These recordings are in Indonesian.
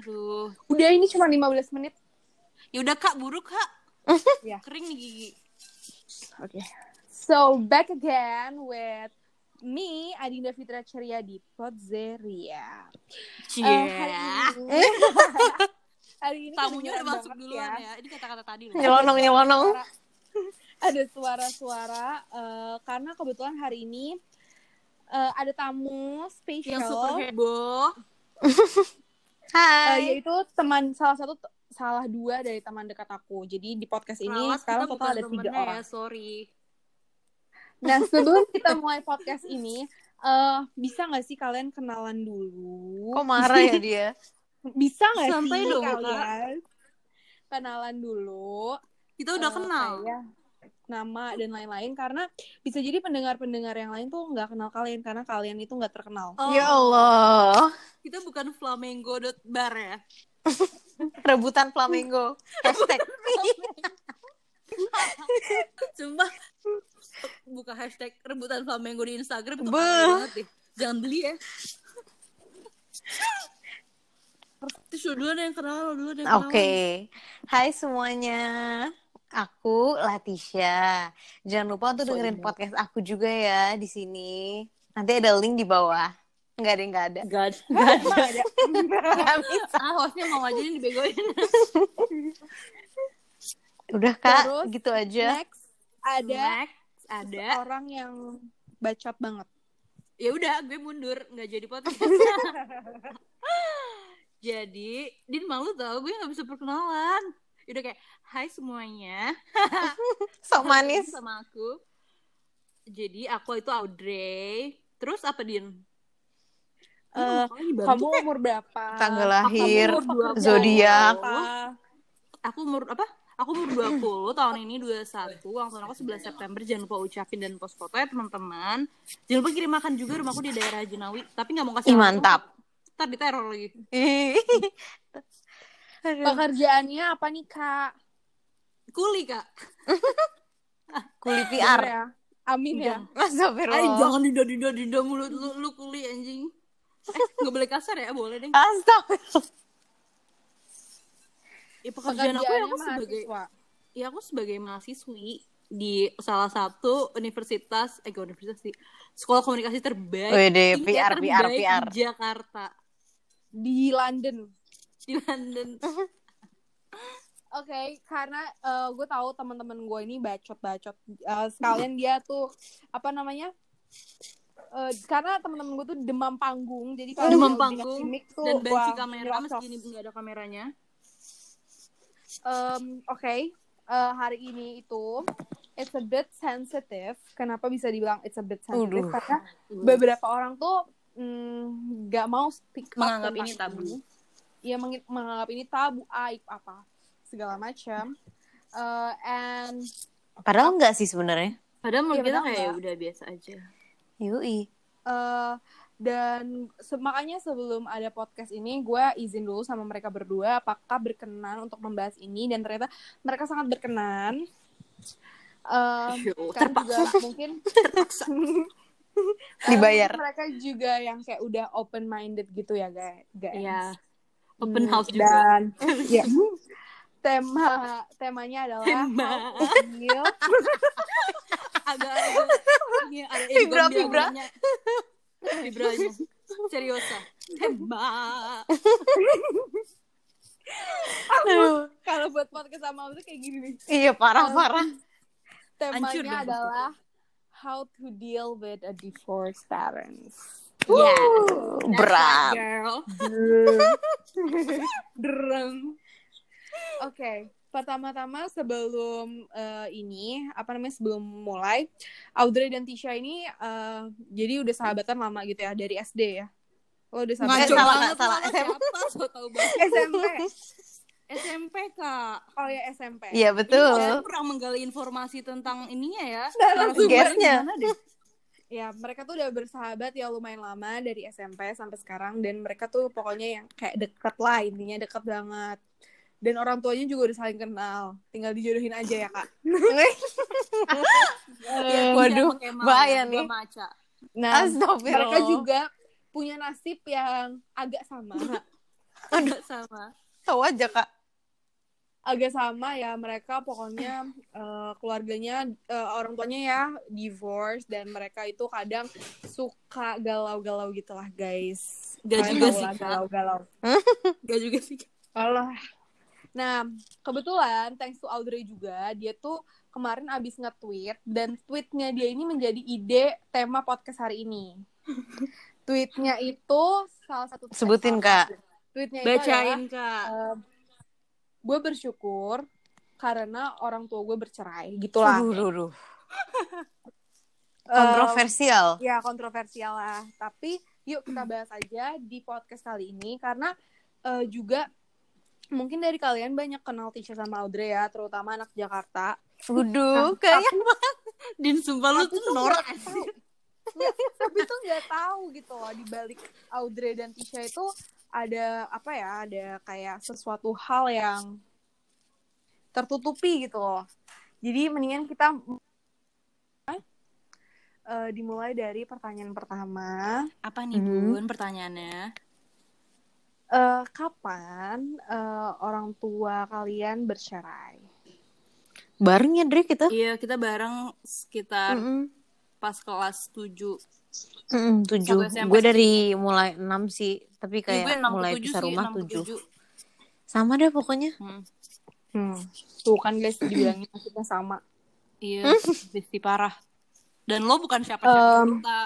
Aduh. Udah ini cuma 15 menit. Ya udah Kak, buruk Kak. Ya. Kering nih gigi. Oke. So back again with me Adinda Fitra Ceria di Podzeria. Cie. Eh, hari ini, hari ini Tamunya udah masuk duluan ya. Ini kata-kata tadi loh. Nyelonong nyelonong. Ada suara-suara eh, karena kebetulan hari ini eh, ada tamu Yang spesial super heboh. eh, Hai. yaitu teman salah satu salah dua dari teman dekat aku. Jadi di podcast ini sekarang kita total ada tiga temennya orang. Ya, sorry. Nah sebelum kita mulai podcast ini, eh bisa nggak sih kalian kenalan dulu? Kok marah ya dia? Bisa nggak Santai sih dong, Kak. kalian kenalan dulu? Kita udah eh, kenal. kayak nama dan lain-lain karena bisa jadi pendengar-pendengar yang lain tuh nggak kenal kalian karena kalian itu nggak terkenal. Oh, Ya Allah. Kita bukan flamingo.bar ya. Rebutan flamingo. Hashtag. Sumpah buka hashtag rebutan flamingo di Instagram itu banget deh. Jangan beli ya. Terus lu duluan yang kenal, lu duluan yang kenal. Oke. Hai semuanya. Aku Latisha. Jangan lupa untuk So dengerin imut. podcast aku juga ya di sini. Nanti ada link di bawah. Enggak ada, enggak ada. God. Nggak ada. Nggak bisa. Ah, hostnya mau aja nih dibegoin. Udah kak, Terus, gitu aja. Next ada Next, ada. orang yang bacot banget. Ya udah, gue mundur, nggak jadi podcast. jadi, Din malu tau, gue nggak bisa perkenalan. Udah kayak, hai semuanya, Sok manis. sama aku. Jadi aku itu Audrey. Terus apa Din? Eh, kamu umur berapa? Tanggal lahir, Aku umur 20. zodiak. Aku umur apa? Aku umur 20, tahun ini 21, ulang tahun aku 11 September. Jangan lupa ucapin dan post foto ya teman-teman. Jangan lupa kirim makan juga, rumahku di daerah Jenawi. Tapi nggak mau kasih Ih, mantap. Ntar diteror lagi. Aduh. Pekerjaannya apa nih kak? Kuli, Kak. Kuli PR. ya? Amin ya. Ay, Astagfirullah. jangan dinda dinda dinda mulut lu, lu kuli anjing. Eh, nggak boleh kasar ya, boleh deh. Astagfirullah. Ya, pekerjaan aku ya aku sebagai mahasiswa. ya aku sebagai mahasiswi di salah satu universitas eh gak universitas sih sekolah komunikasi terbaik Wede, PR, terbaik PR, di PR. Jakarta Di London. di London Oke, karena gue tahu teman-teman gue ini bacot-bacot. Eh, sekalian dia tuh apa namanya? Eh, karena teman-teman gue tuh demam panggung, jadi kalau demam panggung tuh, dan banci wah, kamera nyerocos. meski ini nggak ada kameranya Em, Oke, eh, hari ini itu it's a bit sensitive. Kenapa bisa dibilang it's a bit sensitive? Uduh. Karena beberapa orang tuh mm, nggak mau speak up Menganggap ini tabu. Iya mengi- menganggap ini tabu, aib apa segala macam. Eh, and Padahal enggak sih sebenarnya. padahal menurut Iya, kita kayak udah biasa aja Yui. eh, dan se- makanya sebelum ada podcast ini gue izin dulu sama mereka berdua apakah berkenan untuk membahas ini dan ternyata mereka sangat berkenan. Eh, Yo, kan terpaksa juga mungkin Dibayar. mereka juga yang kayak udah open minded gitu ya guys. guys. Open Hmm, house juga Dan ya tema temanya adalah Tema. agak ini ada vibra. dialognya. vibranya seriosa tembak Aduh. kalau buat podcast sama tuh kayak gini nih. Iya parah-parah. Temanya adalah how to deal with a divorced parents. Ya Berat. girl Dereng. Oke, pertama-tama sebelum eh, ini apa namanya sebelum mulai, Audrey dan Tisha ini eh, jadi udah sahabatan lama gitu ya dari SD ya. Lo udah sahabatan ngaco salah, banget salah. salah siapa so tau banget SMP. SMP kak Oh ya SMP. Iya Ini betul. saya kurang menggali informasi tentang ininya ya. Guestnya. Gimana deh? Ya, mereka tuh udah bersahabat ya lumayan lama dari SMP sampai sekarang dan mereka tuh pokoknya yang kayak deket lah intinya deket banget. Dan orang tuanya juga udah saling kenal. Tinggal dijodohin aja ya, Kak. Ya, Waduh, Kemal bahaya ya? nih. Maca. Nah, Astagfirullah. mereka juga punya nasib yang agak sama. sama. Tahu aja kak. Agak sama ya mereka pokoknya eh, keluarganya eh, orang tuanya ya divorce dan mereka itu kadang suka galau-galau gitulah guys Gak Kalian juga sih, galau-galau Gak juga sih. Alah. Nah, kebetulan thanks to Audrey juga, dia tuh kemarin abis nge-tweet dan tweetnya dia ini menjadi ide tema podcast hari ini. Tweetnya itu salah satu Sebutin, Kak. Tweetnya itu adalah Bacain, Kak. Gue bersyukur karena orang tua gue bercerai gitulah. Duh, duh, duh. Kontroversial. ya kontroversial lah. Tapi yuk kita bahas aja di podcast kali ini karena eh, juga mungkin dari kalian banyak kenal Tisha sama Audrey ya, terutama anak Jakarta. Waduh, Nah, kayak Din sumpah lu tapi tuh norak. tapi tuh nggak tahu gitu loh di balik Audrey dan Tisha itu ada apa ya ada kayak sesuatu hal yang tertutupi gitu loh jadi mendingan kita eh, dimulai dari pertanyaan pertama Apa nih, Mhm. Bun, pertanyaannya? Eh, kapan eh, orang tua kalian bercerai bareng ya Dre kita. Iya, kita bareng sekitar Mm-mm. pas kelas 7. Mm-mm, tujuh. Gue dari mulai enam sih, tapi kayak 6 mulai ke 7 pisah sih, rumah 6 ke tujuh. 7. Sama deh pokoknya. Hmm. hmm. tuh kan guys dibilangin maksudnya sama Iya, besti parah. Dan lo bukan siapa-siapa Em, kita.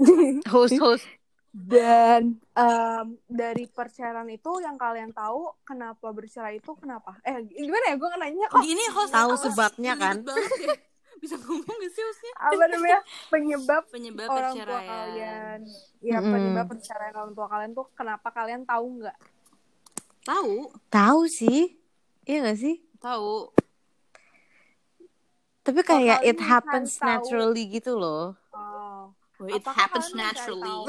Host host. Dan em, dari perceraian itu yang kalian tahu kenapa bercerai itu kenapa? Eh gimana ya gue nanya kok Gini host Tahu sebabnya kan? Ya. Bisa ngomong gak sih hostnya? apa namanya penyebab Penyebab orang tua kalian? Ya Mm-mm. penyebab perceraian orang tua kalian tuh kenapa kalian tahu nggak? Tahu, Tahu sih. Iya gak sih? tahu. Tapi kayak it happens tahu. naturally gitu loh. Oh, Oh, it apakah happens mencari naturally. tahu-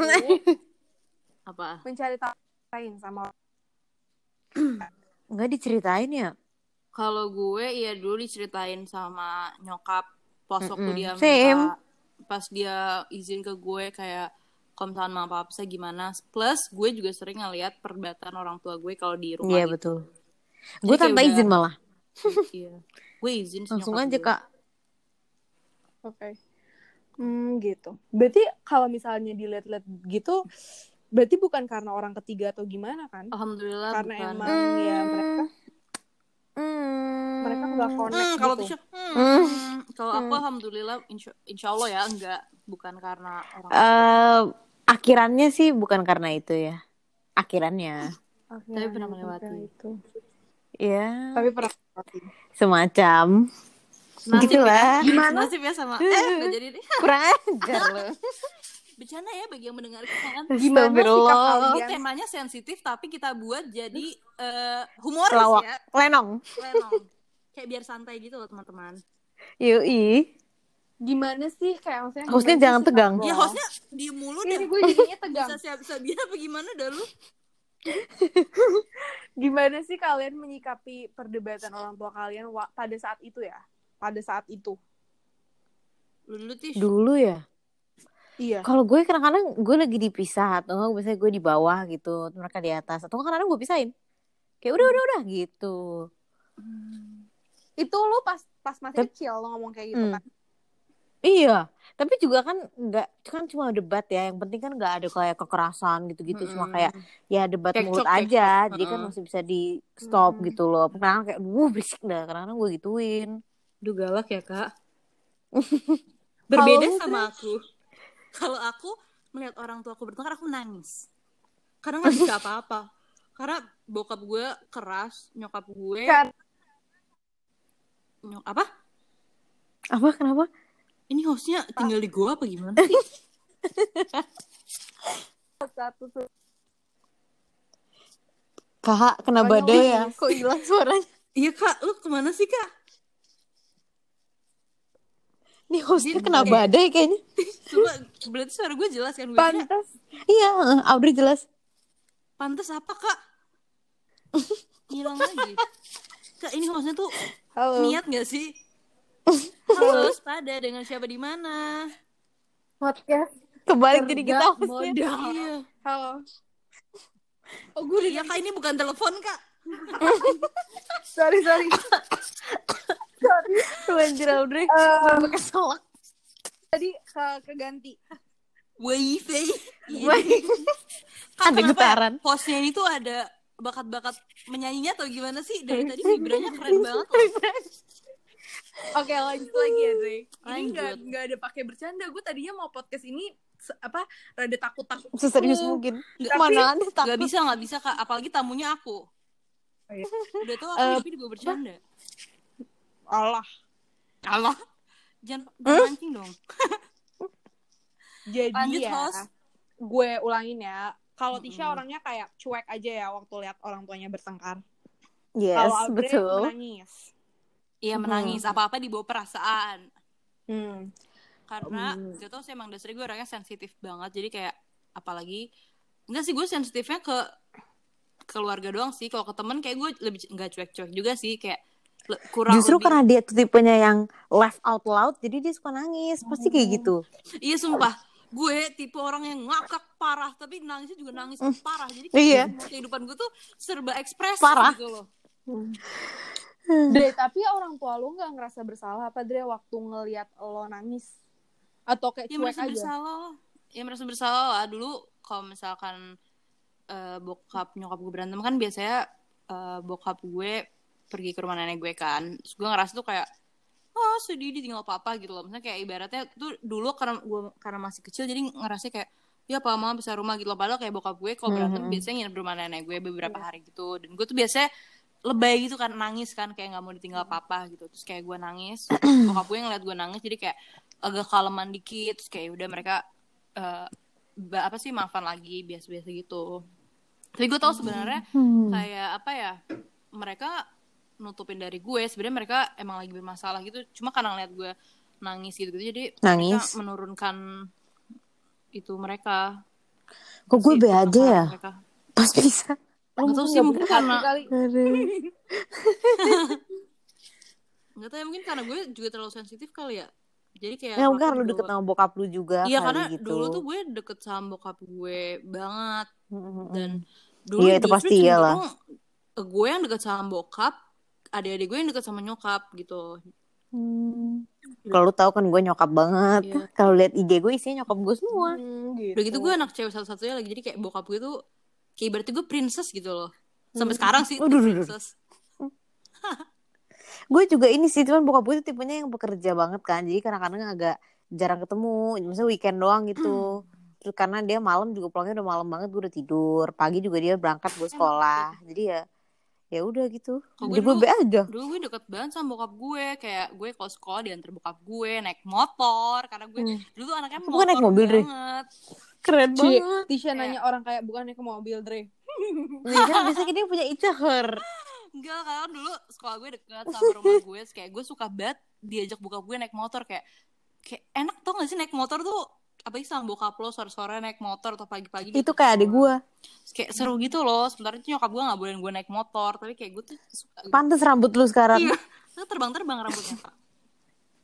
Apa? mencari tahu lain sama Nggak diceritain ya? Kalau gue iya dulu diceritain sama nyokap pas waktu Mm-mm. dia Same. minta pas dia izin ke gue kayak kalau misalnya mama papa saya gimana plus gue juga sering ngeliat perdebatan orang tua gue kalau di rumah Iya gitu. betul. Jadi Gue tanpa udah- izin malah. iya gue izin Langsung aja gue. kak. Oke. Hmm, gitu. Berarti kalau misalnya dilihat-lihat gitu, berarti bukan karena orang ketiga atau gimana kan? alhamdulillah karena bukan emang ya mereka Hmm. mereka nggak connect Hmm, kalau gitu. Tisha, hmm, Hmm. hmm. kalau aku alhamdulillah insya, insya Allah ya enggak bukan karena orang Eh, akhirannya sih bukan karena itu ya. Akhirannya. Akhirnya Tapi pernah melewati. itu. Ya. Tapi pernah melewati. Semacam. Nasib Gitu lah. ya. Gimana? nasib ya sama eh jadi deh Kurang ajar loh. Bercanda ya bagi yang mendengarkan Gimana sikap kalian? Ini temanya sensitif tapi kita buat jadi eh, humoris Lawak. ya. Lenong. Lenong. Kayak biar santai gitu loh teman-teman. Yui. Gimana sih kayak maksudnya? Hostnya jangan sih tegang. Ya hostnya di mulu deh. Ini gue jadinya tegang. Bisa siap sabian apa gimana dah lu? Gimana sih kalian menyikapi perdebatan orang tua kalian pada saat itu ya? Pada saat itu. Lu dulu Tish. Dulu ya. Iya. Kalau gue kadang-kadang gue lagi dipisah atau enggak biasanya gue di bawah gitu, mereka di atas atau kadang-kadang gue pisahin. Kayak udah udah udah gitu. Itu lo pas pas masih Tep- kecil lo ngomong kayak gitu Hmm. kan? Iya, tapi juga kan nggak kan cuma debat ya. Yang penting kan nggak ada kayak kekerasan gitu-gitu. Cuma Mm-mm. kayak ya debat mulut aja. Jadi kan masih bisa di stop Mm. gitu loh. Kadang kayak, wuh berisik dah. Kadang-kadang gue gituin. Duh galak ya kak. Berbeda lu, sama aku. Kalau aku melihat orang tua aku bertengkar aku nangis. Karena nggak bisa apa-apa. Karena bokap gue keras, nyokap gue Kan nyok apa? Apa? Kenapa? Ini hostnya tinggal di gua apa gimana sih? satu Kak, kena badai ya? Kok hilang suaranya? Iya kak, lu ke mana sih kak? Nih hostnya Dia- kena eh. badai kayaknya. Coba berarti suara gue jelas kan gue kira pantas Iya, Audrey jelas. pantas apa kak? Hilang lagi. Kak ini hostnya tuh halo niat gak sih? Halo, pada dengan siapa di mana? podcast Kebalik jadi kita hostnya. modal. Iya. halo Oh, gue udah Iya kak ini bukan telepon kak. sorry sorry. Lu anjir Audrey. Eh, Pakai tadi ke keganti. Wifi. Iya. Wih. Kak, Ada ya getaran. Hostnya ini tuh ada bakat-bakat menyanyinya atau gimana sih? Dari tadi vibranya keren banget loh. Oke lanjut lagi ya Dre. Ini nggak nggak ada pakai bercanda. Gue tadinya mau podcast ini apa rada takut takut. Seserius mungkin. Nggak, Mana ada Gak takut. bisa gak bisa kak. Apalagi tamunya aku. Oh, iya. Udah tau aku Eh, tapi juga bercanda. Allah. Allah. Jangan, jangan mancing dong. Jadi Lanjut, ya, host. gue ulangin ya. Kalau Tisha Mm-mm. orangnya kayak cuek aja ya waktu lihat orang tuanya bertengkar. Yes, Kalau Audrey betul. menangis. Iya menangis. Apa-apa dibawa perasaan. Hmm. Karena Hmm. gak tau sih emang dasarnya gue orangnya sensitif banget. Jadi kayak apalagi enggak sih gue sensitifnya ke keluarga doang sih. Kalau ke temen kayak gue lebih nggak cuek-cuek juga sih kayak kurang Justru lebih- karena dia tuh tipenya yang laugh out loud, jadi dia suka nangis. Pasti kayak Hmm. gitu. Iya sumpah gue tipe orang yang ngakak parah tapi nangisnya juga nangis parah jadi Iya. kayak kehidupan gue tuh serba ekspresif Parah. gitu loh Dre, tapi orang tua lu nggak ngerasa bersalah apa Dre waktu ngelihat lo nangis? Atau kayak ya cuek merasa aja? bersalah ya merasa bersalah lah dulu kalau misalkan eh, bokap nyokap gue berantem kan biasanya eh, bokap gue pergi ke rumah nenek gue kan. Terus gue ngerasa tuh kayak oh sedih ditinggal papa gitu loh. Misalnya kayak ibaratnya tuh dulu karena gue karena masih kecil jadi ngerasa kayak ya papa mama besar rumah gitu loh. Padahal kayak bokap gue kalau berantem Mhm. biasanya nginep di rumah nenek gue beberapa Iya. hari gitu. Dan gue tuh biasanya lebay gitu kan nangis kan kayak nggak mau ditinggal papa gitu. Terus kayak gue nangis bokap gue ngeliat gue nangis jadi kayak agak kaleman dikit. Terus kayak udah mereka ba- apa sih maafan lagi biasa-biasa gitu. Tapi gue tau sebenarnya Hmm. kayak apa ya mereka nutupin dari gue sebenarnya mereka emang lagi bermasalah gitu cuma karena ngeliat gue nangis gitu gitu jadi Nangis. mereka menurunkan itu mereka Kok gue be aja ya? mereka. Pas bisa. Nggak tahu sih mungkin karena kali. Nggak tahu ya mungkin karena gue juga terlalu sensitif kali ya jadi kayak Ya karena lu deket sama bokap lu juga iya karena gitu. dulu tuh gue deket sama bokap gue banget dan dulu Iya, itu pasti iyalah. cenderung gue yang deket sama bokap adik-adik gue yang deket sama nyokap gitu Hmm. Kalau lu tahu kan gue nyokap banget. Iya. Kalau lihat IG gue isinya nyokap gue semua. Hmm, gitu. udah gitu gue anak cewek satu-satunya lagi jadi kayak bokap gue tuh kayak ibaratnya gue princess gitu loh sampai Hmm. sekarang sih waduh. princess Gue juga ini sih, cuman bokap gue tuh tipenya yang bekerja banget kan. Jadi kadang-kadang agak jarang ketemu. Misalnya weekend doang gitu. Terus karena dia malam juga pulangnya udah malam banget, gue udah tidur. Pagi juga dia berangkat gue sekolah. Jadi ya ya udah gitu. Jadi gue gue dulu- aja. dulu gue deket banget sama bokap gue kayak gue kalau sekolah diantar bokap gue naik motor karena gue Hmm. dulu tuh anaknya Bukan motor naik mobil, Dre. banget Keren Ci, banget. Tisha Kayak- nanya orang kayak bukannya ke mobil Dre. Nih kan biasanya dia punya icaher. enggak karena dulu sekolah gue deket sama rumah gue kayak gue suka banget diajak bokap gue naik motor kayak kayak enak tau gak sih naik motor tuh apa sih sama bokap lo sore-sore naik motor atau pagi-pagi gitu. Itu kayak adik gue. Terus kayak seru gitu loh sementara itu nyokap gue gak boleh gue naik motor tapi kayak gue tuh suka gitu. Pantes rambut lu sekarang. iya terbang-terbang rambutnya Kak.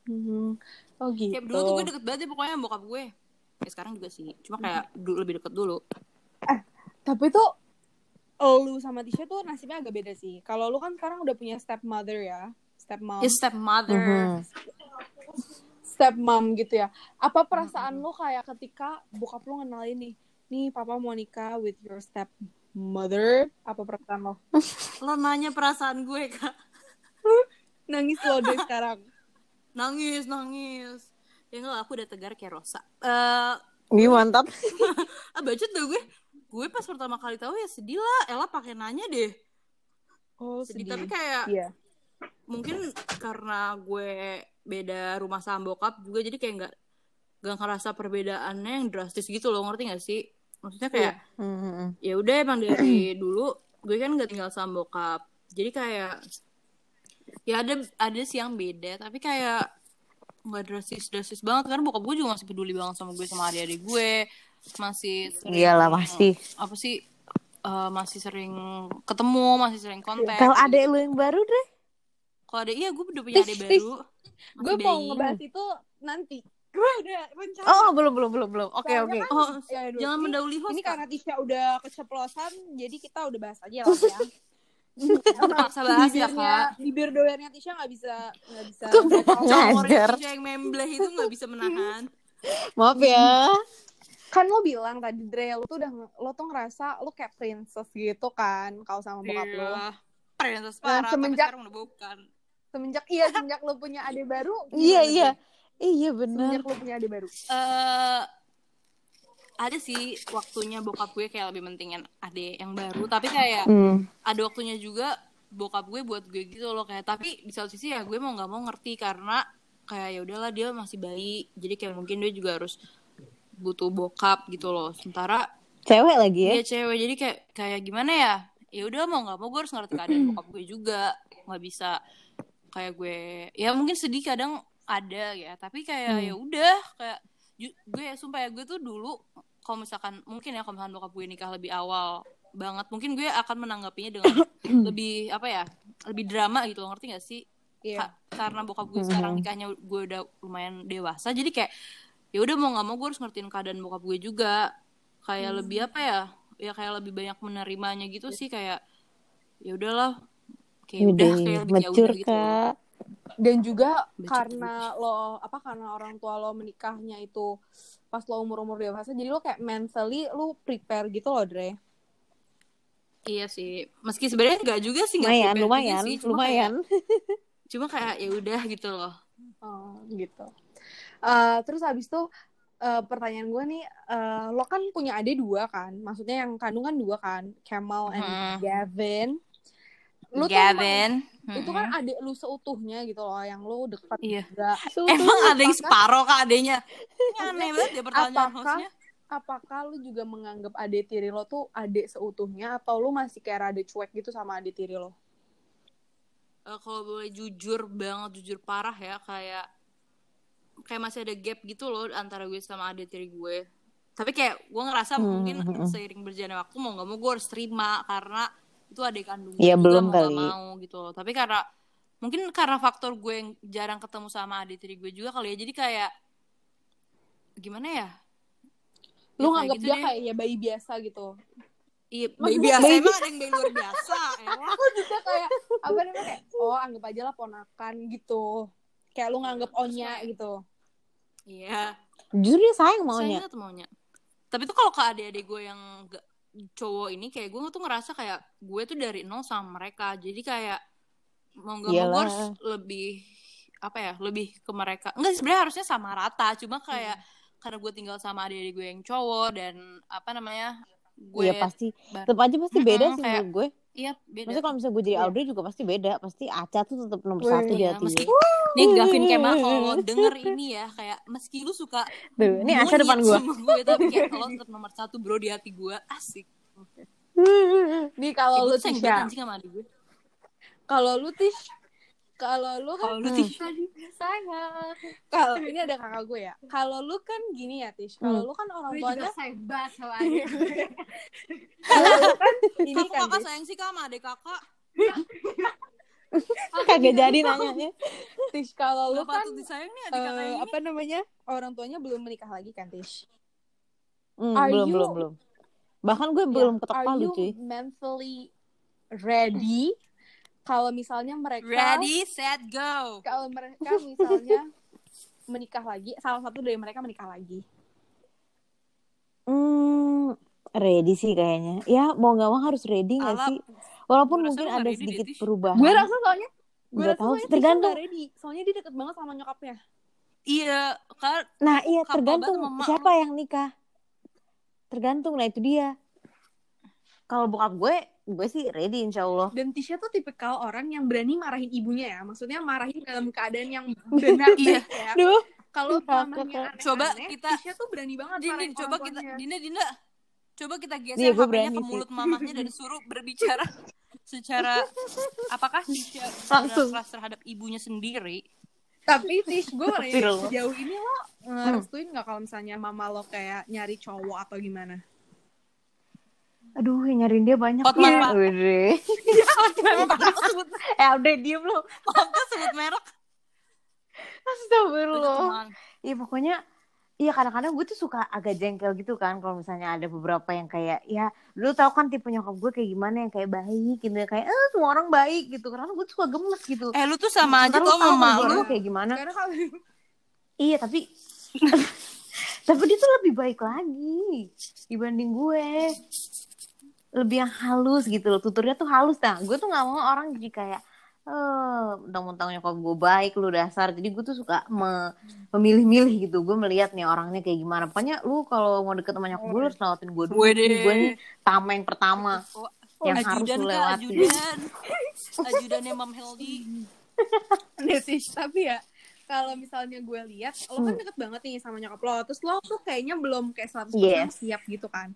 Hmm. Oh gitu. kayak dulu tuh gue deket banget ya pokoknya sama bokap gue kayak sekarang juga sih cuma kayak dulu lebih deket dulu Tapi tuh lu sama Tisha tuh nasibnya agak beda sih. Kalau lu kan sekarang udah punya stepmother ya, stepmom, stepmother Mhm. Stepmom gitu ya. Apa perasaan lu kayak ketika bokap lu ngenalin nih, nih papa mau nikah with your stepmother? Apa perasaan lo? lo nanya perasaan gue kak Nangis lo deh sekarang. nangis nangis ya enggak aku udah tegar kayak Rosa eh Wih mantap. ah bacot deh gue gue pas pertama kali tahu ya sedih lah Ella pakai nanya deh Oh sedih, sedih. tapi kayak Iya. Mungkin karena gue beda rumah sama bokap juga jadi kayak nggak nggak ngerasa perbedaannya yang drastis gitu loh ngerti gak sih maksudnya kayak Mhm. ya udah emang dari dulu gue kan nggak tinggal sama bokap jadi kayak ya ada ada sih yang beda tapi kayak nggak drastis drastis banget kan bokap gue juga masih peduli banget sama gue sama adik-adik gue masih sering, Iyalah pasti. apa sih eh, masih sering ketemu masih sering kontak Kalau adek lu yang baru deh. Kalau ada iya gue udah punya adik baru Gue mau ngebahas itu nanti. gue udah rencana. Oh, belum belum belum belum. Oke Soalnya oke. kan- Oh, Ya, aduh, jangan mendahului host. Ini karena Tisha udah keceplosan, jadi kita udah bahas aja lah ya. Terpaksa bahas ya, Kak. bibir doyannya Tisha nggak bisa nggak bisa. Comornya. Tisha yang membleh itu nggak bisa menahan. Maaf ya. kan lo bilang tadi Dre lo tuh udah lo tuh ngerasa lo kayak princess gitu kan kalau sama bokap lo. Iya. Princess Nah, parah, tapi semenjak- sekarang udah bukan. Semenjak iya semenjak lo punya adik baru. Iya iya. Dre? Iya benar. Semenjak lo punya adik baru. eh ada sih waktunya bokap gue kayak lebih mentingin adek yang baru tapi kayak Hmm. ada waktunya juga bokap gue buat gue gitu loh kayak tapi di satu sisi ya gue mau nggak mau ngerti karena kayak ya udahlah dia masih bayi jadi kayak mungkin dia juga harus butuh bokap gitu loh sementara Cewek lagi ya. dia cewek jadi kayak kayak gimana ya ya udah mau nggak mau gue harus ngerti keadaan bokap gue juga nggak bisa kayak gue ya mungkin sedih kadang ada ya tapi kayak Hmm. ya udah kayak gue ya sumpah ya gue tuh dulu kalau misalkan mungkin ya kalau misalkan bokap gue nikah lebih awal banget mungkin gue akan menanggapinya dengan lebih apa ya lebih drama gitu loh ngerti gak sih Iya. Ka- karena bokap gue sekarang Mhm. nikahnya gue udah lumayan dewasa jadi kayak ya udah mau nggak mau gue harus ngertiin keadaan bokap gue juga kayak Hmm. lebih apa ya ya kayak lebih banyak menerimanya gitu sih kayak ya udahlah kayak udah Udah, kayak lebih ya mature udah gitu kak. Dan juga Becek karena lo apa karena orang tua lo menikahnya itu pas lo umur umur dewasa, jadi lo kayak mentally lo prepare gitu loh Dre. iya sih meski sebenarnya nggak juga sih nggak Lumayan lumayan sih, cuma lumayan. kayak, cuma kayak ya udah gitu loh Oh, gitu. Eh, terus habis itu eh, pertanyaan gue nih, eh, lo kan punya adik dua kan? Maksudnya yang kandungan dua kan? Kemal and Hmm. Gavin. Tuh Gavin emang- itu kan adik lu seutuhnya gitu loh, yang lo dekat Iya. juga. emang ada yang separoh kak adanya Ini aneh banget ya pertanyaan Apakah- hostnya Apakah lu juga menganggap adik tiri lo tuh adik seutuhnya atau lu masih kayak rada cuek gitu sama adik tiri lo? Eh, kalau boleh jujur banget jujur parah ya kayak kayak masih ada gap gitu loh antara gue sama adik tiri gue tapi kayak gue ngerasa Hmm, mungkin hmm, hmm. seiring berjalannya waktu mau nggak mau gue harus terima karena itu adik kandung gue Iya, juga belum kali. mau gitu loh tapi karena mungkin karena faktor gue yang jarang ketemu sama adik tiri gue juga kali ya jadi kayak gimana ya Lu Ya, nganggap gitu dia deh. kayak ya bayi biasa gitu. iya bayi biasa emang ada yang bayi luar biasa elah. Aku juga kayak apa namanya kayak oh anggap aja lah ponakan gitu. Kayak lu nganggap onya gitu. iya Justru dia sayang saya maunya. ingat maunya tapi tuh kalau ke adik-adik gue yang gak, cowok ini kayak gue tuh ngerasa kayak gue tuh dari nol sama mereka. Jadi kayak mau gak mau gue harus lebih apa ya lebih ke mereka. Enggak sebenarnya harusnya sama rata. Cuma kayak karena gue tinggal sama adik-adik gue yang cowok dan apa namanya gue Iya pasti. Tetap aja pasti beda Mm-mm, sih kayak- gue. Iya beda Maksudnya kalau misalnya gue jadi Iya. Audrey juga pasti beda. Pasti Aca tuh tetap nomor Wih, satu di Iya, hati meski gue. nih Gavin Kemal kalau lo denger ini ya kayak meski lu suka Tuh, ini Aca depan gue. gue tapi kayak lo tetap nomor satu bro di hati gue asik Nih kalau lu Tisha, kalau lu Tish, kalau lu kan kalau lu Tish sayang kalau ini ada kakak gue ya. Kalau lu kan gini ya Tish, kalau Hmm. lu kan orang gue tuanya juga sayang banget sama adik gue kalau lu kan ini Kamu kan kakak sayang sih kak sama adik kakak Kagak jadi nanyanya. Tish, kalau lu kan disayang nih adik kakak eh, ini apa namanya? Orang tuanya belum menikah lagi kan Tish? Hmm, Are belum you- belum belum. Bahkan gue belum ketok Are palu you cuy. mentally ready kalau misalnya mereka ready set go kalau mereka misalnya menikah lagi, salah satu dari mereka menikah lagi. Hmm, ready sih kayaknya. Ya mau nggak mau harus ready nggak sih? Walaupun mungkin ada sedikit perubahan. Gue rasa soalnya gue Nggak rasa tahu soalnya tergantung. ready. Soalnya dia deket banget sama nyokapnya. iya kan Nah iya tergantung siapa yang nikah. Tergantung nah itu dia. Kalau bokap gue, gue sih ready insya Allah. Dan Tisha tuh tipikal orang yang berani marahin ibunya ya. Maksudnya marahin dalam keadaan yang benar Iya. ya. Duh, Kalau mamanya aneh Coba kita- Tisha tuh berani banget Din, Din, marahin coba kita. Dina Dina coba kita geser Iya, HP-nya ke sih. mulut mamahnya dan suruh berbicara secara apakah Tisha Langsung. keras terhadap ibunya sendiri Tapi Tish, gue nanya sejauh ini lo ngerestuin gak kalau misalnya mama lo kayak nyari cowok atau gimana? Aduh nyariin dia banyak. Hotman, ya. Pak. Udah. Eh udah diem lo. maaf, sebut merek Astagfirullah. Iya pokoknya Iya kadang-kadang gue tuh suka agak jengkel gitu kan kalau misalnya ada beberapa yang kayak ya lu tau kan tipe nyokap gue kayak gimana yang kayak baik gitu kayak eh semua orang baik gitu karena gue tuh suka gemes gitu. eh lu tuh sama aja tuh sama gue lu kayak gimana. Karena kalau Iya tapi tapi dia tuh lebih baik lagi dibanding gue. Lebih yang halus gitu loh. Tuturnya tuh halus nah. Gue tuh nggak mau orang jadi kayak eh mentang-mentang nyokap gue baik lu dasar. Jadi gue tuh suka me- memilih-milih gitu. Gue melihat nih orangnya kayak gimana. Pokoknya lu kalau mau deket sama nyokap gue lu harus lewatin gue dulu. Gue nih tameng pertama. Oh, yang harus ajudan lu kak, lewati. ajudan ajudannya Mam Heldi Netis tapi ya kalau misalnya gue lihat lo kan Hmm. deket banget nih sama nyokap lo terus lo tuh kayaknya belum kayak 100% Yes. siap gitu kan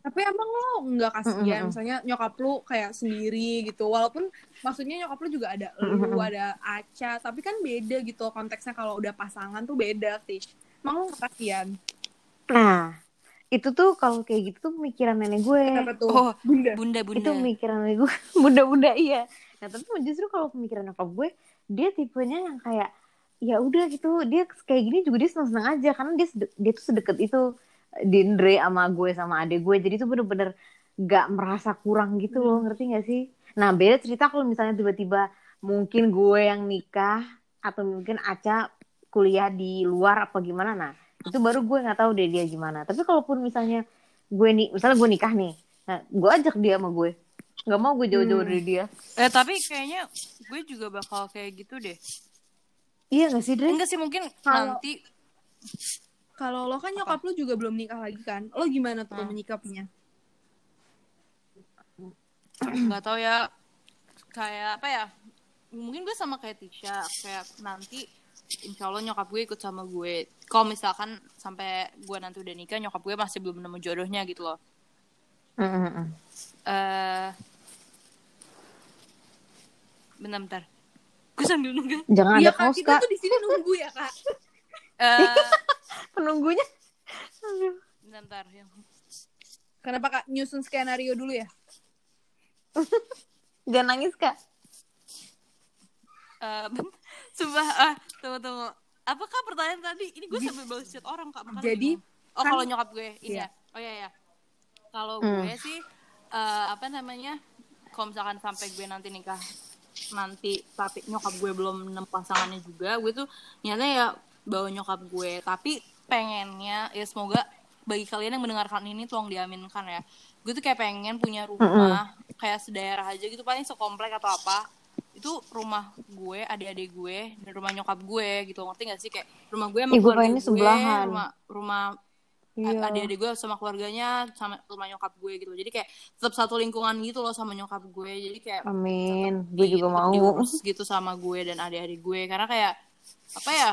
tapi emang lo nggak kasihan Mm-mm. misalnya nyokap lo kayak sendiri gitu walaupun maksudnya nyokap lo juga ada lu Mm-mm. ada Aca tapi kan beda gitu konteksnya kalau udah pasangan tuh beda sih emang lo nggak kasihan Nah, itu tuh kalau kayak gitu tuh pemikiran nenek gue. kenapa tuh Oh, bunda bunda bunda Itu pemikiran nenek gue. Bunda-bunda iya. Nah, tapi justru kalau pemikiran nyokap gue, dia tipenya yang kayak ya udah gitu, dia kayak gini juga dia seneng-seneng aja karena dia dia tuh sedekat itu Dindre sama gue sama adek gue. Jadi tuh bener-bener gak merasa kurang gitu loh, ngerti gak sih? Nah, beda cerita kalau misalnya tiba-tiba mungkin gue yang nikah atau mungkin Aca kuliah di luar apa gimana. Nah itu baru gue nggak tahu deh dia gimana. Tapi kalaupun misalnya gue nih misalnya gue nikah nih nah gue ajak dia sama gue. Nggak mau gue jauh-jauh Hmm. dari dia. Eh tapi kayaknya gue juga bakal kayak gitu deh. Iya nggak sih Dre? Enggak sih mungkin Kalau- nanti kalau lo kan nyokap lo juga belum nikah lagi kan? Lo gimana tuh Hmm. menyikapinya? Nggak tahu ya. Kayak apa ya? Mungkin gue sama kayak Tisha. Kayak nanti insya Allah nyokap gue ikut sama gue. Kalau misalkan sampai gue nanti udah nikah nyokap gue masih belum nemu jodohnya gitu loh. Mm, mm, mm. eh bentar bentar. Gue sambil nunggu. Jangan Iya ada kak kaos kita kak. tuh di sini nunggu ya kak. Eh penunggunya. Aduh. bentar, bentar yang kenapa kak? Nyusun skenario dulu ya? Jangan nangis kak. Eh sumpah ah tunggu tunggu. Apakah pertanyaan tadi? Ini gue sambil balas chat orang kak makanya Jadi, bingung. oh kan- kalau nyokap gue ini Iya. ya? Oh ya ya kalau Hmm. gue sih eh, apa namanya kalau misalkan sampai gue nanti nikah nanti tapi nyokap gue belum nemu pasangannya juga gue tuh nyatanya ya bawa nyokap gue. Tapi pengennya ya semoga bagi kalian yang mendengarkan ini tolong diaminkan ya. Gue tuh kayak pengen punya rumah kayak sedaerah aja gitu paling sekomplek atau apa. Itu rumah gue adik-adik gue dan rumah nyokap gue gitu. Ngerti gak sih? Kayak rumah gue sama keluarga pengennya gue sebelahan. rumah rumah iya. adik-adik gue sama keluarganya sama rumah nyokap gue gitu. Jadi kayak tetap satu lingkungan gitu loh sama nyokap gue. Jadi kayak amin. gue juga mau. gitu sama gue dan adik-adik gue. Karena kayak apa ya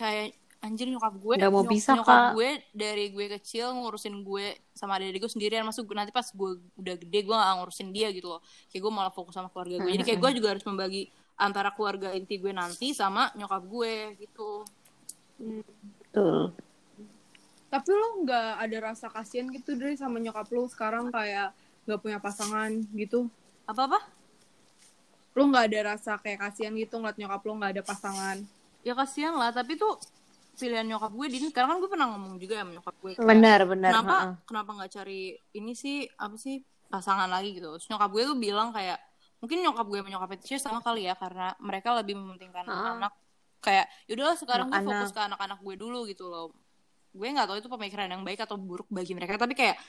kayak anjir nyokap gue Nggak mau nyok- pisah, nyokap Kak. gue dari gue kecil ngurusin gue sama adik-adik gue sendirian. Masuk gue nanti pas gue udah gede gue gak ngurusin dia gitu loh. Kayak gue malah fokus sama keluarga gue. Jadi kayak gue juga harus membagi antara keluarga inti gue nanti sama nyokap gue gitu. Betul. Tapi lo nggak ada rasa kasihan gitu dari sama nyokap lo sekarang? Kayak nggak punya pasangan gitu? Apa apa lo nggak ada rasa kayak kasihan gitu ngeliat nyokap lo nggak ada pasangan ya kasihan lah. Tapi tuh pilihan nyokap gue di karena kan gue pernah ngomong juga ya sama nyokap gue. Kayak, benar benar. Kenapa ha-ha. kenapa nggak cari ini sih apa sih pasangan lagi gitu. Terus nyokap gue tuh bilang kayak mungkin nyokap gue sama nyokap Tisha sama kali ya karena mereka lebih mementingkan Ah. anak kayak yaudahlah sekarang gue Anak-anak. fokus ke anak-anak gue dulu gitu loh. Gue nggak tahu itu pemikiran yang baik atau buruk bagi mereka. Tapi kayak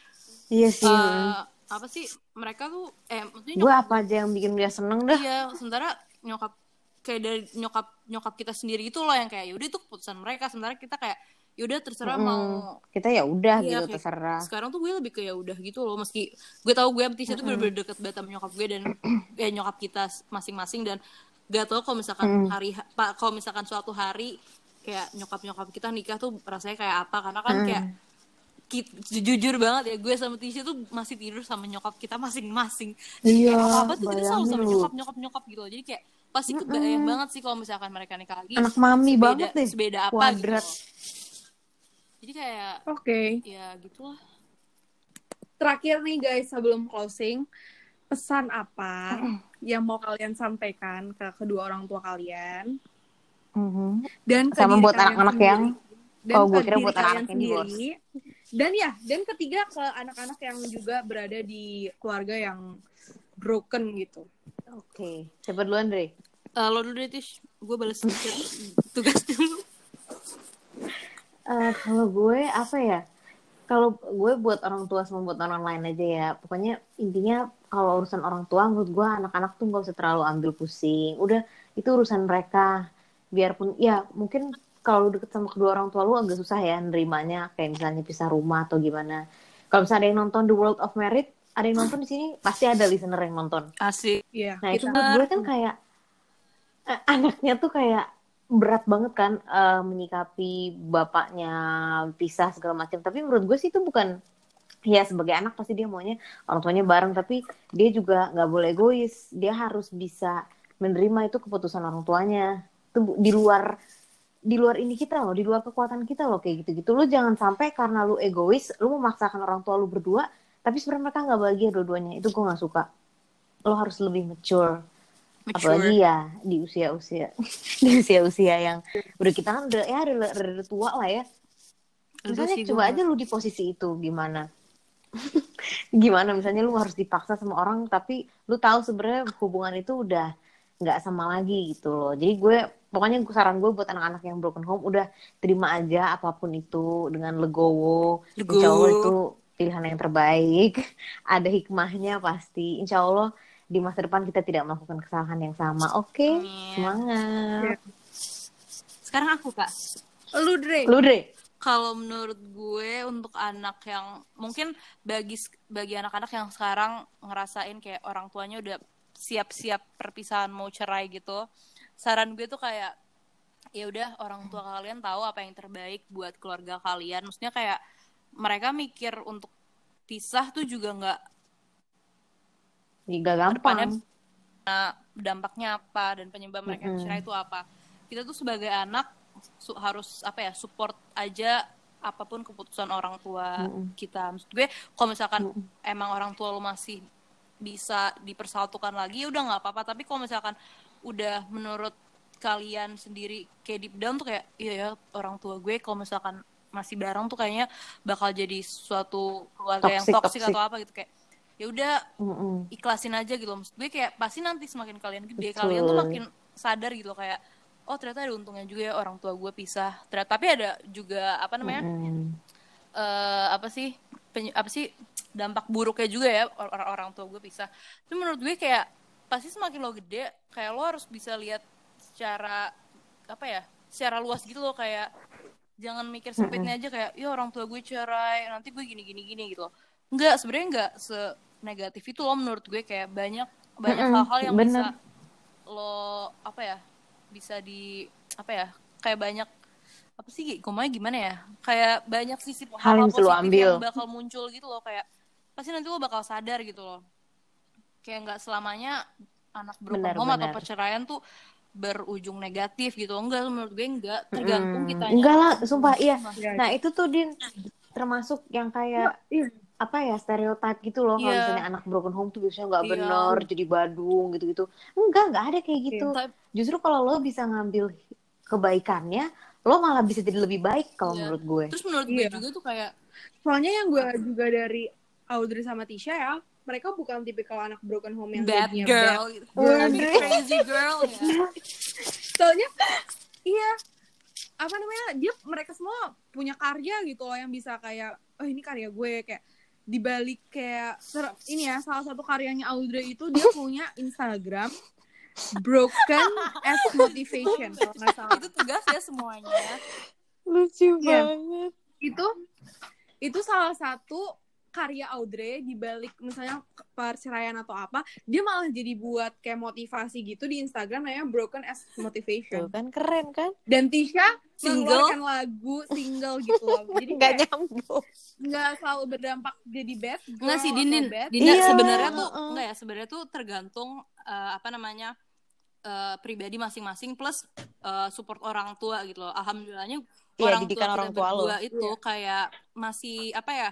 iya sih. eh, apa sih mereka tuh eh maksudnya gue apa aja yang bikin dia seneng dah. Iya, sementara nyokap kayak dari nyokap nyokap kita sendiri itu loh yang kayak yaudah itu keputusan mereka sementara kita kayak yaudah terserah Mm-mm. mau kita ya udah Iya, gitu kayak- terserah sekarang tuh gue lebih kayak udah gitu loh meski gue tahu gue sama Tisha tuh bener-bener deket banget sama nyokap gue dan ya nyokap kita masing-masing dan gak tau kalau misalkan Mm. hari pak kalau misalkan suatu hari kayak nyokap nyokap kita nikah tuh rasanya kayak apa karena kan Mm. kayak ki- jujur banget ya gue sama Tisha tuh masih tidur sama nyokap kita masing-masing Iya, apa apa tuh kita selalu sama nyokap nyokap nyokap gitu loh. jadi kayak pasti kebayang banget sih kalau misalkan mereka nikah lagi anak mami sebeda, banget deh. sebeda apa kuadrat. gitu. Jadi kayak oke. ya gitulah. Terakhir nih guys sebelum closing pesan apa yang mau kalian sampaikan ke kedua orang tua kalian? Mhm. dan ke Sama buat anak-anak yang- dan Oh, ke gua kira diri buat yang sendiri. dan ya dan ketiga ke anak-anak yang juga berada di keluarga yang broken gitu Oke. Siapa duluan, Dre? Eh, lo dulu deh Tish gue balas tugas dulu Eh, kalau gue apa ya? Kalau gue buat orang tua sama buat orang lain aja ya. Pokoknya intinya kalau urusan orang tua menurut gue anak-anak tuh gak usah terlalu ambil pusing. Udah itu urusan mereka. Biarpun ya mungkin kalau lu deket sama kedua orang tua lu agak susah ya nerimanya kayak misalnya pisah rumah atau gimana. Kalau misalnya ada yang nonton The World of Merit, ada yang nonton di sini pasti ada listener yang nonton. asik Iya, Nah itu buat gue kan kayak eh, anaknya tuh kayak berat banget kan eh, menyikapi bapaknya pisah segala macam. Tapi menurut gue sih itu bukan ya sebagai anak pasti dia maunya orang tuanya bareng tapi dia juga nggak boleh egois. Dia harus bisa menerima itu keputusan orang tuanya. Itu di luar di luar ini kita loh, di luar kekuatan kita loh kayak gitu-gitu. Lu jangan sampai karena lu egois, lu memaksakan orang tua lu berdua, tapi sebenarnya mereka nggak bahagia dua-duanya. Itu gue nggak suka. Lo harus lebih mature. Apalagi mature ya di usia-usia. Di usia-usia yang udah kita kan udah ya udah, udah, udah tua lah ya. Misalnya sih, coba aja lu di posisi itu gimana? Gimana? Misalnya lu harus dipaksa sama orang tapi lu tahu sebenarnya hubungan itu udah nggak sama lagi gitu loh. Jadi gue pokoknya saran gue buat anak-anak yang broken home udah terima aja apa pun itu dengan legowo. Legowo. insya Allah itu pilihan yang terbaik ada hikmahnya pasti. Insya Allah di masa depan kita tidak melakukan kesalahan yang sama. Oke Amin. semangat. Sekarang aku kak. Lu Dre lu deh kalau menurut gue untuk anak yang mungkin bagi bagi anak-anak yang sekarang ngerasain kayak orang tuanya udah siap-siap perpisahan mau cerai gitu saran gue tuh kayak ya udah orang tua kalian tahu apa yang terbaik buat keluarga kalian. Maksudnya kayak mereka mikir untuk pisah tuh juga nggak Gak gampang Nah, dampaknya apa dan penyebab mereka Mm-mm. cerai itu apa kita tuh sebagai anak su- harus apa ya support aja apa pun keputusan orang tua Mm-mm. kita maksud gue kalau misalkan Mm-mm. emang orang tua lu masih bisa dipersatukan lagi ya udah nggak apa-apa tapi kalau misalkan udah menurut kalian sendiri kayak deep down tuh kayak iya ya orang tua gue kalau misalkan masih bareng tuh kayaknya bakal jadi suatu keluarga yang Toxic, toksik toxic. atau apa gitu kayak ya udah Mm-mm. ikhlasin aja gitu maksud gue kayak pasti nanti semakin kalian gede Betul. kalian tuh makin sadar gitu loh, kayak oh ternyata ada untungnya juga ya orang tua gue pisah ternyata tapi ada juga apa namanya Mm-mm. eh apa sih peny- apa sih dampak buruknya juga ya or- orang orang tua gue pisah tapi menurut gue kayak pasti semakin lo gede kayak lo harus bisa lihat secara apa ya secara luas gitu loh kayak jangan mikir sempitnya aja kayak ya orang tua gue cerai nanti gue gini gini gini gitu loh enggak sebenarnya enggak se negatif itu loh menurut gue kayak banyak banyak hal-hal yang bener. bisa lo apa ya bisa di apa ya kayak banyak apa sih ngomongnya gimana ya kayak banyak sisi Hal yang bisa lo positif ambil. yang bakal muncul gitu loh kayak pasti nanti lo bakal sadar gitu loh kayak nggak selamanya anak broken Benar, home atau perceraian tuh berujung negatif gitu enggak menurut gue enggak tergantung Mm. kita enggak lah sumpah iya Ya, nah itu tuh din termasuk yang kayak iya. apa ya stereotip gitu loh kalau Iya. misalnya anak broken home tuh biasanya nggak Iya. bener jadi badung gitu-gitu enggak nggak ada kayak gitu Tapi- justru kalau lo bisa ngambil kebaikannya lo malah bisa jadi lebih baik kalau Iya. menurut gue terus menurut Iya. gue juga tuh kayak soalnya yang gue juga dari Audrey sama Tisha ya mereka bukan tipikal anak broken home yang bad girl. gitu. girl. crazy girl ya? Soalnya iya. Apa namanya? Dia mereka semua punya karya gitu loh yang bisa kayak oh ini karya gue. Kayak dibalik kayak ser- ini ya salah satu karyanya Audrey itu dia punya Instagram broken as motivation kalau nggak salah. Itu tugas ya semuanya. Lucu Iya. itu itu salah satu karya Audrey di balik misalnya perceraian atau apa dia malah jadi buat kayak motivasi gitu di Instagram namanya broken as tuh motivation kan keren kan dan Tisha Single? mengeluarkan lagu single gitu loh jadi nggak nyambung nggak selalu berdampak jadi bad girl Enggak sih bad Dinda Iya, sebenarnya tuh heeh. enggak ya sebenarnya tuh tergantung eh, apa namanya eh, pribadi masing-masing plus eh, support orang tua gitu loh. Alhamdulillahnya Iya, orang tua orang tua lo. itu kayak masih apa ya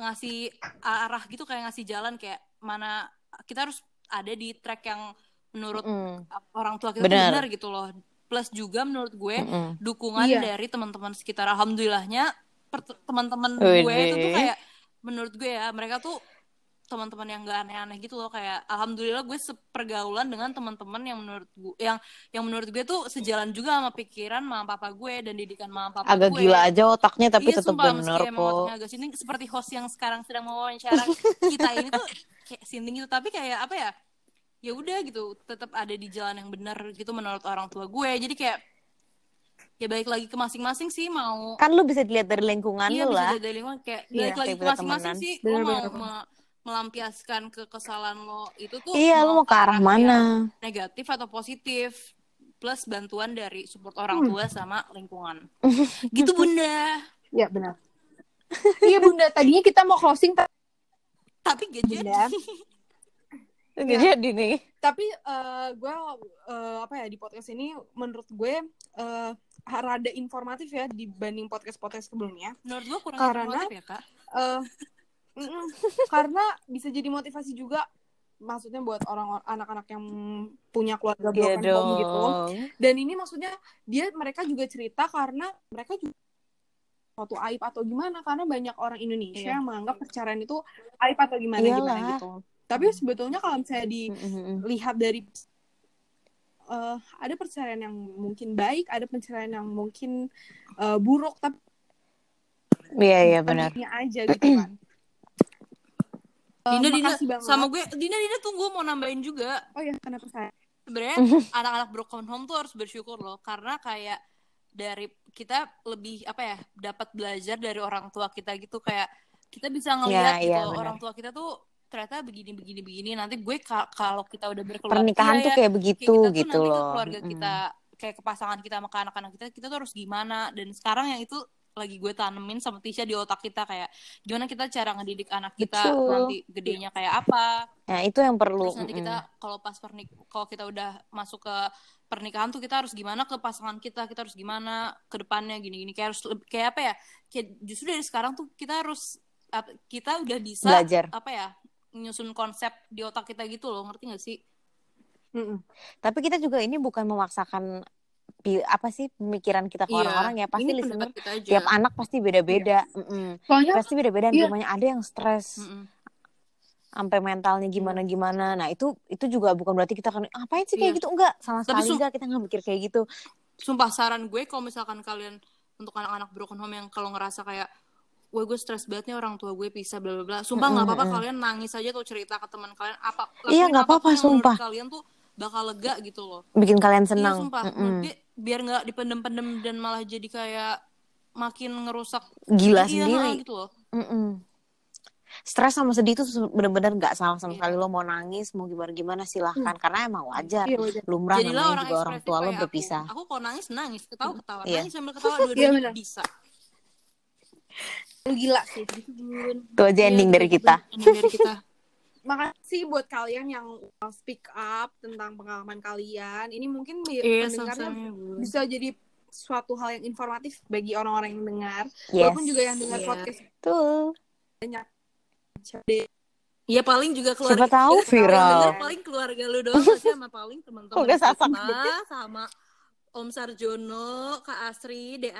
ngasih arah gitu kayak ngasih jalan kayak mana kita harus ada di track yang menurut Mm. orang tua kita Benar. benar gitu loh. plus juga menurut gue Mm-mm. dukungan Iya. dari teman-teman sekitar alhamdulillahnya teman-teman gue itu tuh kayak menurut gue ya mereka tuh teman-teman yang gak aneh-aneh gitu loh. Kayak alhamdulillah gue sepergaulan dengan teman-teman yang menurut gue yang yang menurut gue tuh sejalan juga sama pikiran mama papa gue dan didikan mama papa Agak gue. gila aja otaknya tapi iya, tetap emang kok. otaknya agak sinting seperti host yang sekarang sedang mewawancara kita ini tuh kayak sinting gitu. Tapi kayak apa ya ya udah gitu tetap ada di jalan yang benar gitu menurut orang tua gue. Jadi kayak ya balik lagi ke masing-masing sih mau Kan lu bisa dilihat dari lingkungan iya lu bisa lah. dari lingkungan. Kayak Iya, balik lagi ke masing-masing sih lo Bener, mau melampiaskan kekesalan lo itu tuh Iya, lu mau ke arah mana? negatif atau positif plus bantuan dari support orang Hmm. tua sama lingkungan gitu bunda Iya benar. iya bunda, tadinya kita mau closing ta- tapi gak jadi. Nggak Iya. jadi nih. tapi eh, gue eh, apa ya di podcast ini menurut gue eh, rada informatif ya dibanding podcast-podcast sebelumnya. menurut gue kurang Karena- informatif ya kak Eh, mm-mm. karena bisa jadi motivasi juga maksudnya buat orang anak-anak yang punya keluarga Iya broken home gitu. Dan ini maksudnya dia mereka juga cerita karena mereka juga suatu aib atau gimana karena banyak orang Indonesia Iya. yang menganggap perceraian itu aib atau gimana gimana Iyalah. gitu. Tapi sebetulnya kalau misalnya dilihat dari eh, ada perceraian yang mungkin baik, ada perceraian yang mungkin eh, buruk, tapi Iya iya benar. baiknya aja gitu kan. Eh, Dina Dina banget. sama gue Dina Dina tunggu mau nambahin juga Oh ya, kenapa saya? sebenarnya anak-anak broken home tuh harus bersyukur loh karena kayak dari kita lebih apa ya dapat belajar dari orang tua kita gitu kayak kita bisa ngelihat Ya, gitu iya, benar. orang tua kita tuh ternyata begini begini begini nanti gue ka- kalau kita udah berkeluarga Pernikahan iya tuh ya, kayak kayak begitu kita tuh gitu nanti ke loh. keluarga kita kayak ke pasangan kita sama ke anak-anak kita kita tuh harus gimana dan sekarang yang itu lagi gue tanemin sama Tisha di otak kita kayak gimana kita cara ngedidik anak kita Betul. nanti gedenya kayak apa Nah, itu yang perlu. terus nanti kita kalau pas pernik kalau kita udah masuk ke pernikahan tuh kita harus gimana ke pasangan kita kita harus gimana ke depannya gini-gini kayak harus kayak apa ya kayak justru dari sekarang tuh kita harus kita udah bisa Belajar. apa ya nyusun konsep di otak kita gitu loh ngerti gak sih Mm-mm. Tapi kita juga ini bukan memaksakan apa sih pemikiran kita ke Iya. orang-orang ya. Pasti listener tiap anak pasti beda-beda. Soalnya Pasti beda-beda. Iya. Namanya ada yang stres Mm-mm. sampai mentalnya gimana gimana. Nah itu itu juga bukan berarti kita kan ngapain sih kayak Iya. gitu enggak sama Tapi sekali enggak kita nggak mikir kayak gitu. sumpah saran gue kalau misalkan kalian untuk anak-anak broken home yang kalau ngerasa kayak Wah gue stres banget nih orang tua gue pisah bla bla bla. Sumpah nggak apa-apa Mm-mm. kalian nangis aja tuh cerita ke teman kalian apa Iya, nggak apa-apa, sumpah. kalian tuh bakal lega gitu loh. Bikin kalian Iya senang. sumpah, Mm-mm. menurut gue biar nggak dipendem-pendem dan malah jadi kayak makin ngerusak Gila Iya, sendiri. gitu loh. Mm-mm. Stres sama sedih itu bener-bener nggak salah sama Iya. sekali lo mau nangis mau gimana gimana silahkan karena emang wajar iya wajar. lumrah Jadilah namanya orang juga orang tua lo berpisah Aku. aku kalau nangis nangis, ketawa ketawa, Iya. nangis sambil ketawa Iya, dua-duanya benar. bisa. Lu gila sih. Itu aja Iya, ending dari kita Ending dari kita. Makasih buat kalian yang speak up tentang pengalaman kalian. Ini mungkin Iya, pendengarnya bisa jadi suatu hal yang informatif bagi orang-orang yang dengar. yes Walaupun juga yang dengar Iya. podcast tuh banyak. Iya paling juga keluarga siapa tahu viral denger paling keluarga lu doang sama paling teman-teman Udah kita sama Om Sarjono, Kak Asri, De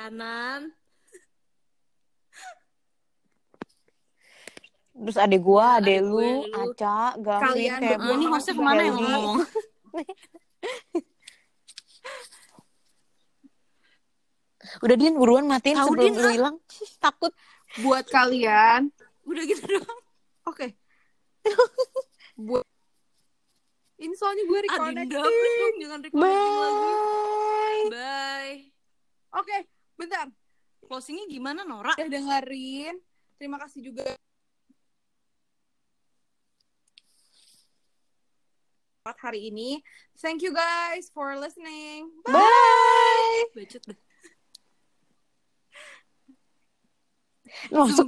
terus adek gua adek adek lu lu. Aca Gavin Kalian Tebo berdua Ah, ini hostnya ke mana ya banget. ngomong? udah Din buruan matiin Tahu, sebelum Din, lu ah. hilang takut Buat kalian, Udah gitu doang. oke. buat ini soalnya gue reconnecting. Adinda, please dong jangan reconnecting lagi. bye Bye. Oke, bentar. Closingnya gimana Nora? Udah dengerin. Terima kasih juga hari ini. Thank you guys for listening. bye Bacot deh. masuk